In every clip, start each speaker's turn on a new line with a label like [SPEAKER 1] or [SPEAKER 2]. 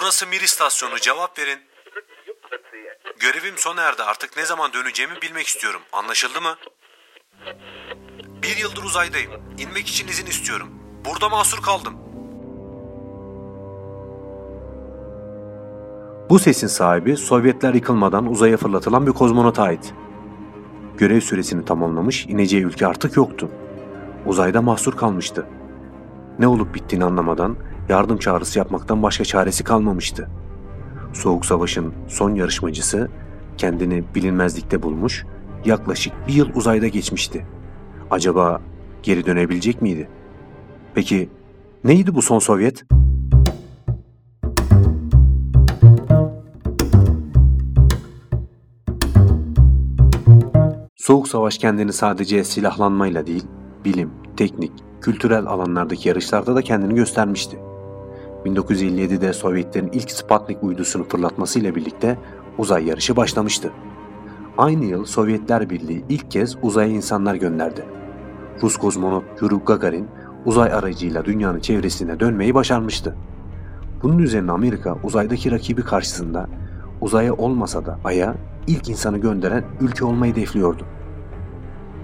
[SPEAKER 1] Burası Mir istasyonu cevap verin. Görevim sona erdi artık ne zaman döneceğimi bilmek istiyorum. Anlaşıldı mı? Bir yıldır uzaydayım. İnmek için izin istiyorum. Burada mahsur kaldım. Bu sesin sahibi Sovyetler yıkılmadan uzaya fırlatılan bir kozmonota ait. Görev süresini tamamlamış, ineceği ülke artık yoktu. Uzayda mahsur kalmıştı. Ne olup bittiğini anlamadan yardım çağrısı yapmaktan başka çaresi kalmamıştı. Soğuk Savaş'ın son yarışmacısı kendini bilinmezlikte bulmuş, yaklaşık bir yıl uzayda geçmişti. Acaba geri dönebilecek miydi? Peki neydi bu son Sovyet? Soğuk Savaş kendini sadece silahlanmayla değil, bilim, teknik, kültürel alanlardaki yarışlarda da kendini göstermişti. 1957'de Sovyetlerin ilk Sputnik uydusunu fırlatmasıyla birlikte uzay yarışı başlamıştı. Aynı yıl Sovyetler Birliği ilk kez uzaya insanlar gönderdi. Rus kozmonot Yuri Gagarin uzay aracıyla dünyanın çevresine dönmeyi başarmıştı. Bunun üzerine Amerika uzaydaki rakibi karşısında uzaya olmasa da Ay'a ilk insanı gönderen ülke olmayı hedefliyordu.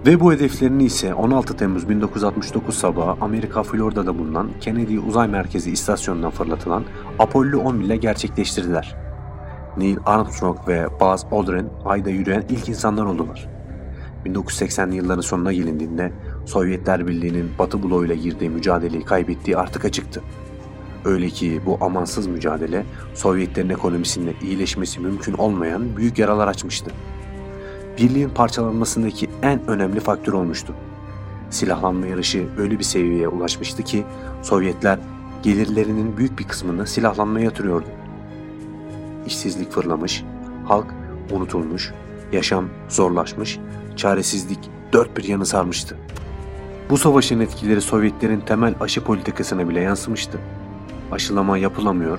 [SPEAKER 1] Ve bu hedeflerini ise 16 Temmuz 1969 sabahı Amerika Florida'da bulunan Kennedy Uzay Merkezi istasyonundan fırlatılan Apollo 11 ile gerçekleştirdiler. Neil Armstrong ve Buzz Aldrin ayda yürüyen ilk insanlar oldular. 1980'li yılların sonuna gelindiğinde Sovyetler Birliği'nin Batı bloğuyla girdiği mücadeleyi kaybettiği artık açıktı. Öyle ki bu amansız mücadele Sovyetlerin ekonomisinde iyileşmesi mümkün olmayan büyük yaralar açmıştı. Birliğin parçalanmasındaki en önemli faktör olmuştu. Silahlanma yarışı öyle bir seviyeye ulaşmıştı ki Sovyetler gelirlerinin büyük bir kısmını silahlanmaya yatırıyordu. İşsizlik fırlamış, halk unutulmuş, yaşam zorlaşmış, çaresizlik dört bir yanı sarmıştı. Bu savaşın etkileri Sovyetlerin temel aşı politikasına bile yansımıştı. Aşılama yapılamıyor,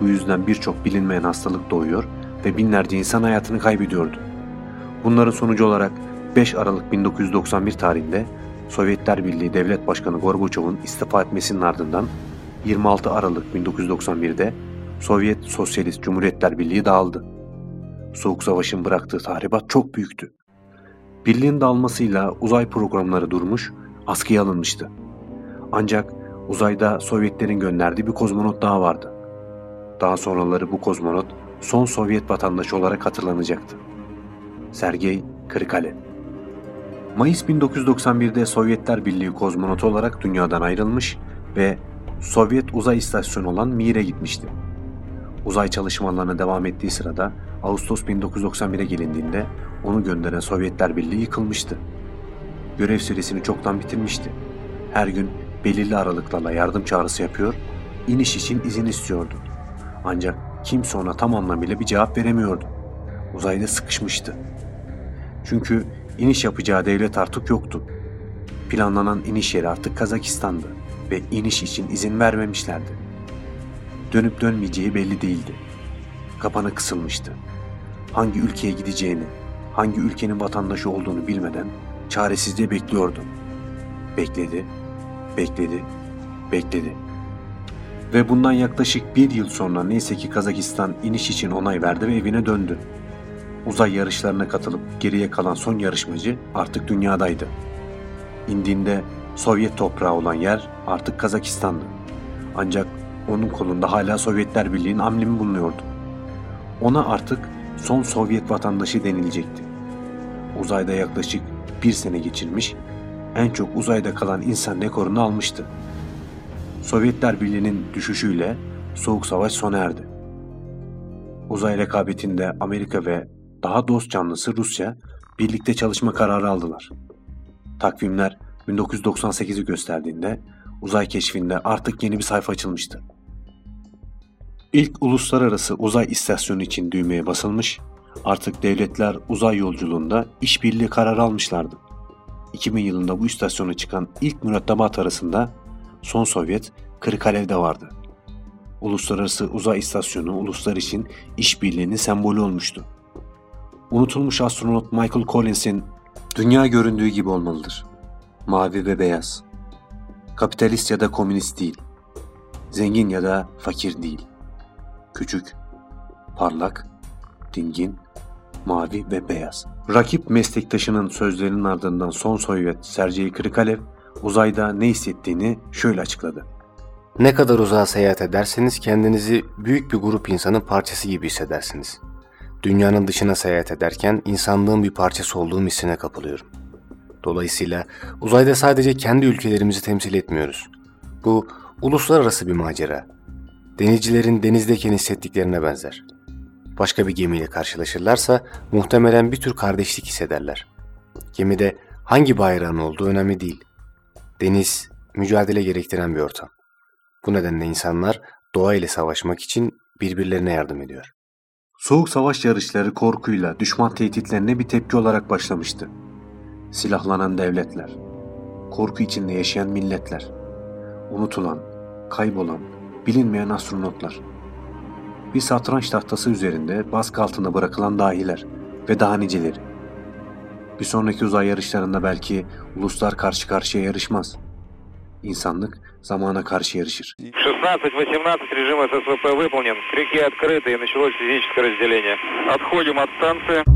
[SPEAKER 1] bu yüzden birçok bilinmeyen hastalık doğuyor ve binlerce insan hayatını kaybediyordu. Bunların sonucu olarak 5 Aralık 1991 tarihinde Sovyetler Birliği Devlet Başkanı Gorbaçov'un istifa etmesinin ardından 26 Aralık 1991'de Sovyet Sosyalist Cumhuriyetler Birliği dağıldı. Soğuk Savaş'ın bıraktığı tahribat çok büyüktü. Birliğin dağılmasıyla uzay programları durmuş, askıya alınmıştı. Ancak uzayda Sovyetlerin gönderdiği bir kozmonot daha vardı. Daha sonraları bu kozmonot son Sovyet vatandaşı olarak hatırlanacaktı. Sergey Krikalev Mayıs 1991'de Sovyetler Birliği kozmonotu olarak dünyadan ayrılmış ve Sovyet uzay istasyonu olan Mir'e gitmişti. Uzay çalışmalarına devam ettiği sırada Ağustos 1991'e gelindiğinde onu gönderen Sovyetler Birliği yıkılmıştı. Görev süresini çoktan bitirmişti. Her gün belirli aralıklarla yardım çağrısı yapıyor, iniş için izin istiyordu. Ancak kimse ona tam anlamıyla bir cevap veremiyordu. Uzayda sıkışmıştı. Çünkü iniş yapacağı devlet artık yoktu. Planlanan iniş yeri artık Kazakistan'dı ve iniş için izin vermemişlerdi. Dönüp dönmeyeceği belli değildi. Kapanı kısılmıştı. Hangi ülkeye gideceğini, hangi ülkenin vatandaşı olduğunu bilmeden çaresizce bekliyordu. Bekledi, bekledi, bekledi. Ve bundan yaklaşık bir yıl sonra neyse ki Kazakistan iniş için onay verdi ve evine döndü. Uzay yarışlarına katılıp geriye kalan son yarışmacı artık dünyadaydı. İndiğinde Sovyet toprağı olan yer artık Kazakistan'dı. Ancak onun kolunda hala Sovyetler Birliği'nin amblemi bulunuyordu. Ona artık son Sovyet vatandaşı denilecekti. Uzayda yaklaşık bir sene geçirmiş, en çok uzayda kalan insan rekorunu almıştı. Sovyetler Birliği'nin düşüşüyle Soğuk Savaş sona erdi. Uzay rekabetinde Amerika ve daha dost canlısı Rusya birlikte çalışma kararı aldılar. Takvimler 1998'i gösterdiğinde uzay keşfinde artık yeni bir sayfa açılmıştı. İlk uluslararası uzay istasyonu için düğmeye basılmış, artık devletler uzay yolculuğunda işbirliği kararı almışlardı. 2000 yılında bu istasyona çıkan ilk mürettebat arasında son Sovyet Kırıkalev'de vardı. Uluslararası Uzay İstasyonu uluslar için işbirliğinin sembolü olmuştu. Unutulmuş astronot Michael Collins'in dünya göründüğü gibi olmalıdır. Mavi ve beyaz. Kapitalist ya da komünist değil. Zengin ya da fakir değil. Küçük, parlak, dingin, mavi ve beyaz. Rakip meslektaşının sözlerinin ardından son Sovyet Sergey Krikalev uzayda ne hissettiğini şöyle açıkladı.
[SPEAKER 2] Ne kadar uzağa seyahat ederseniz kendinizi büyük bir grup insanın parçası gibi hissedersiniz. Dünyanın dışına seyahat ederken insanlığın bir parçası olduğum hissine kapılıyorum. Dolayısıyla uzayda sadece kendi ülkelerimizi temsil etmiyoruz. Bu uluslararası bir macera. Denizcilerin denizdeyken hissettiklerine benzer. Başka bir gemiyle karşılaşırlarsa muhtemelen bir tür kardeşlik hissederler. Gemide hangi bayrağın olduğu önemli değil. Deniz mücadele gerektiren bir ortam. Bu nedenle insanlar doğa ile savaşmak için birbirlerine yardım ediyor.
[SPEAKER 1] Soğuk savaş yarışları korkuyla düşman tehditlerine bir tepki olarak başlamıştı. Silahlanan devletler, korku içinde yaşayan milletler, unutulan, kaybolan, bilinmeyen astronotlar. Bir satranç tahtası üzerinde baskı altında bırakılan dahiler ve daha niceleri. Bir sonraki uzay yarışlarında belki uluslar karşı karşıya yarışmaz. İnsanlık zamana karşı yarışır.
[SPEAKER 3] 16-18 режим ССВП выполнен. Крюки открыты и началось физическое разделение. Отходим от станции.